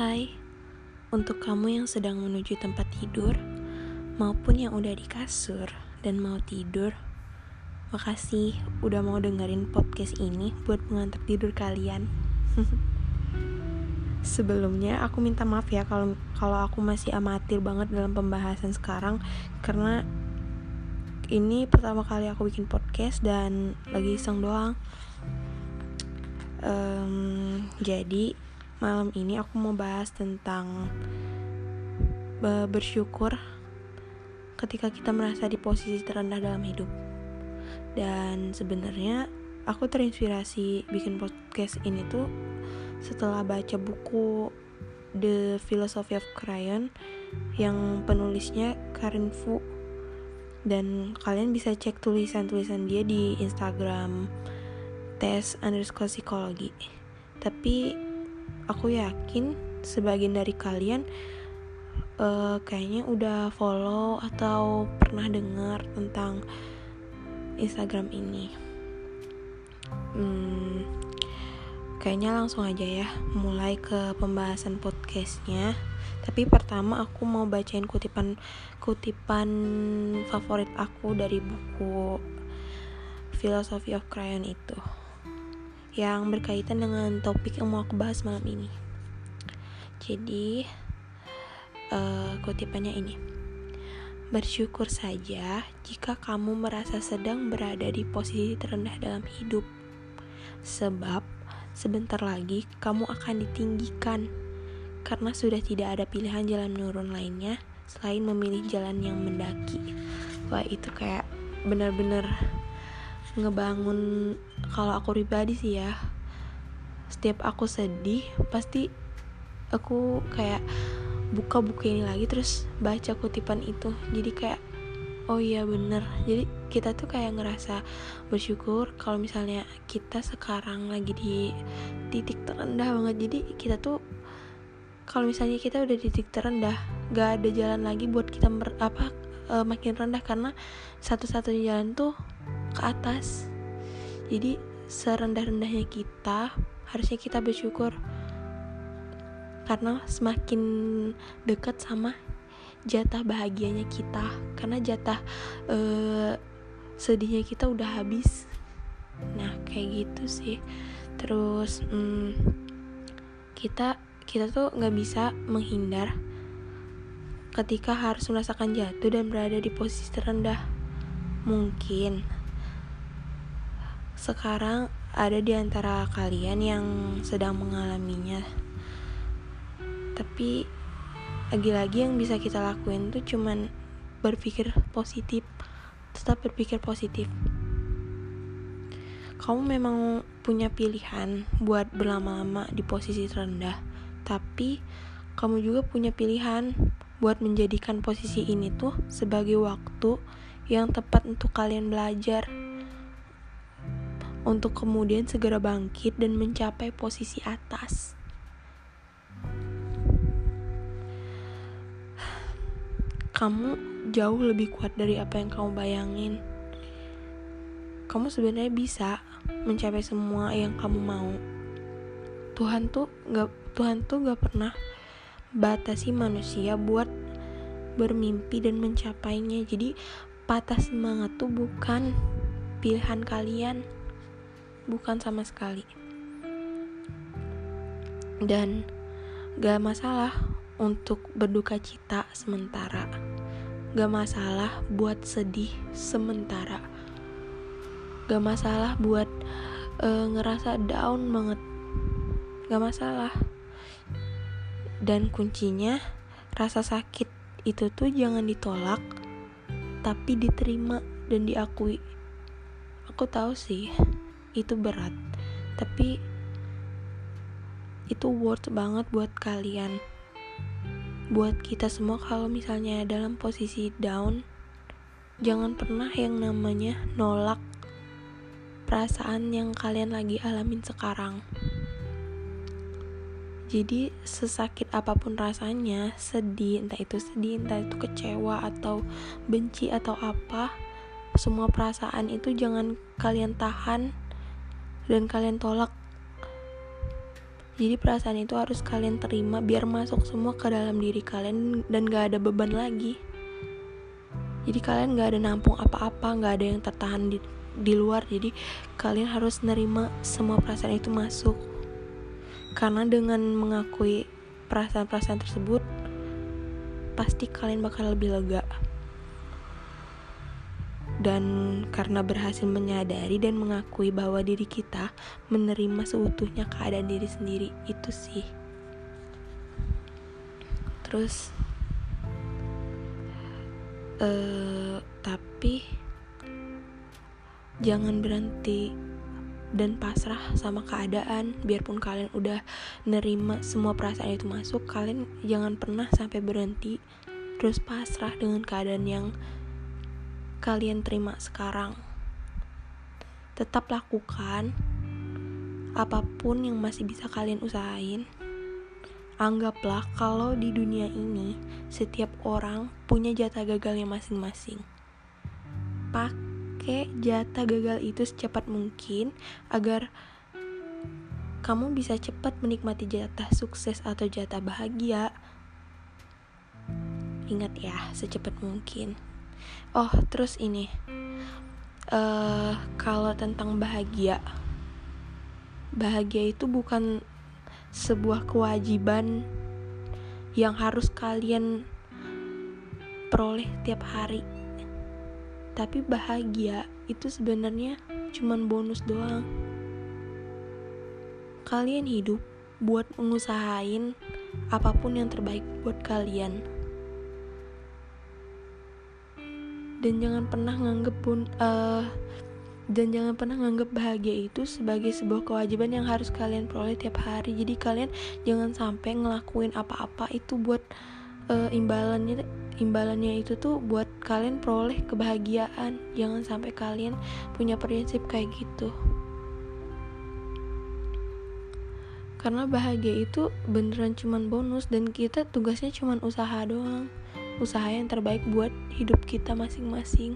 Hai, untuk kamu yang sedang menuju tempat tidur, maupun yang udah di kasur dan mau tidur, makasih udah mau dengerin podcast ini buat pengantar tidur kalian. Sebelumnya aku minta maaf ya kalau kalau aku masih amatir banget dalam pembahasan sekarang karena ini pertama kali aku bikin podcast dan lagi iseng doang. Um, jadi malam ini aku mau bahas tentang bersyukur ketika kita merasa di posisi terendah dalam hidup. Dan sebenarnya aku terinspirasi bikin podcast ini tuh setelah baca buku The Philosophy of Crayon yang penulisnya Karin Fu dan kalian bisa cek tulisan-tulisan dia di Instagram tes underscore psikologi tapi aku yakin sebagian dari kalian uh, kayaknya udah follow atau pernah dengar tentang Instagram ini. Hmm, kayaknya langsung aja ya mulai ke pembahasan podcastnya. Tapi pertama aku mau bacain kutipan kutipan favorit aku dari buku Philosophy of Crayon itu yang berkaitan dengan topik yang mau aku bahas malam ini. Jadi, uh, kutipannya ini. Bersyukur saja jika kamu merasa sedang berada di posisi terendah dalam hidup. Sebab sebentar lagi kamu akan ditinggikan karena sudah tidak ada pilihan jalan menurun lainnya selain memilih jalan yang mendaki. Wah, itu kayak benar-benar ngebangun kalau aku pribadi sih ya setiap aku sedih pasti aku kayak buka buku ini lagi terus baca kutipan itu. Jadi kayak oh iya bener. Jadi kita tuh kayak ngerasa bersyukur kalau misalnya kita sekarang lagi di titik terendah banget. Jadi kita tuh kalau misalnya kita udah di titik terendah gak ada jalan lagi buat kita mer apa uh, makin rendah. Karena satu-satunya jalan tuh ke atas jadi serendah-rendahnya kita harusnya kita bersyukur. Karena semakin dekat sama jatah bahagianya kita. Karena jatah uh, sedihnya kita udah habis. Nah kayak gitu sih. Terus hmm, kita kita tuh nggak bisa menghindar ketika harus merasakan jatuh dan berada di posisi terendah. Mungkin sekarang ada di antara kalian yang sedang mengalaminya. Tapi lagi-lagi yang bisa kita lakuin tuh cuman berpikir positif, tetap berpikir positif. Kamu memang punya pilihan buat berlama-lama di posisi terendah, tapi kamu juga punya pilihan buat menjadikan posisi ini tuh sebagai waktu yang tepat untuk kalian belajar untuk kemudian segera bangkit dan mencapai posisi atas. Kamu jauh lebih kuat dari apa yang kamu bayangin. Kamu sebenarnya bisa mencapai semua yang kamu mau. Tuhan tuh gak Tuhan tuh gak pernah batasi manusia buat bermimpi dan mencapainya. Jadi patah semangat tuh bukan pilihan kalian bukan sama sekali. Dan gak masalah untuk berduka cita sementara. Gak masalah buat sedih sementara. Gak masalah buat uh, ngerasa down banget. Gak masalah. Dan kuncinya rasa sakit itu tuh jangan ditolak tapi diterima dan diakui. Aku tahu sih itu berat. Tapi itu worth banget buat kalian. Buat kita semua kalau misalnya dalam posisi down jangan pernah yang namanya nolak perasaan yang kalian lagi alamin sekarang. Jadi sesakit apa pun rasanya sedih entah itu sedih entah itu kecewa atau benci atau apa semua perasaan itu jangan kalian tahan dan kalian tolak. Jadi perasaan itu harus kalian terima biar masuk semua ke dalam diri kalian dan gak ada beban lagi. Jadi kalian gak ada nampung apa-apa gak ada yang tertahan di, di luar. Jadi kalian harus nerima semua perasaan itu masuk. Karena dengan mengakui perasaan-perasaan tersebut pasti kalian bakal lebih lega dan karena berhasil menyadari dan mengakui bahwa diri kita menerima seutuhnya keadaan diri sendiri itu sih. Terus uh, tapi jangan berhenti dan pasrah sama keadaan. Biarpun kalian udah nerima semua perasaan itu masuk kalian jangan pernah sampai berhenti. Terus pasrah dengan keadaan yang kalian terima sekarang. Tetap lakukan apa pun yang masih bisa kalian usahain. Anggaplah kalau di dunia ini setiap orang punya jatah gagalnya masing-masing. Pakai jatah gagal itu secepat mungkin agar kamu bisa cepat menikmati jatah sukses atau jatah bahagia. Ingat ya, secepat mungkin. Oh, terus ini. Uh, kalau tentang bahagia. Bahagia itu bukan sebuah kewajiban yang harus kalian peroleh tiap hari. Tapi bahagia itu sebenarnya cuman bonus doang. Kalian hidup buat mengusahain apa pun yang terbaik buat kalian. Dan jangan pernah nganggep pun uh, dan jangan pernah nganggep bahagia itu sebagai sebuah kewajiban yang harus kalian peroleh tiap hari. Jadi kalian jangan sampai ngelakuin apa-apa itu buat uh, imbalannya imbalannya itu tuh buat kalian peroleh kebahagiaan. Jangan sampai kalian punya prinsip kayak gitu. Karena bahagia itu beneran cuman bonus dan kita tugasnya cuman usaha doang usaha yang terbaik buat hidup kita masing-masing.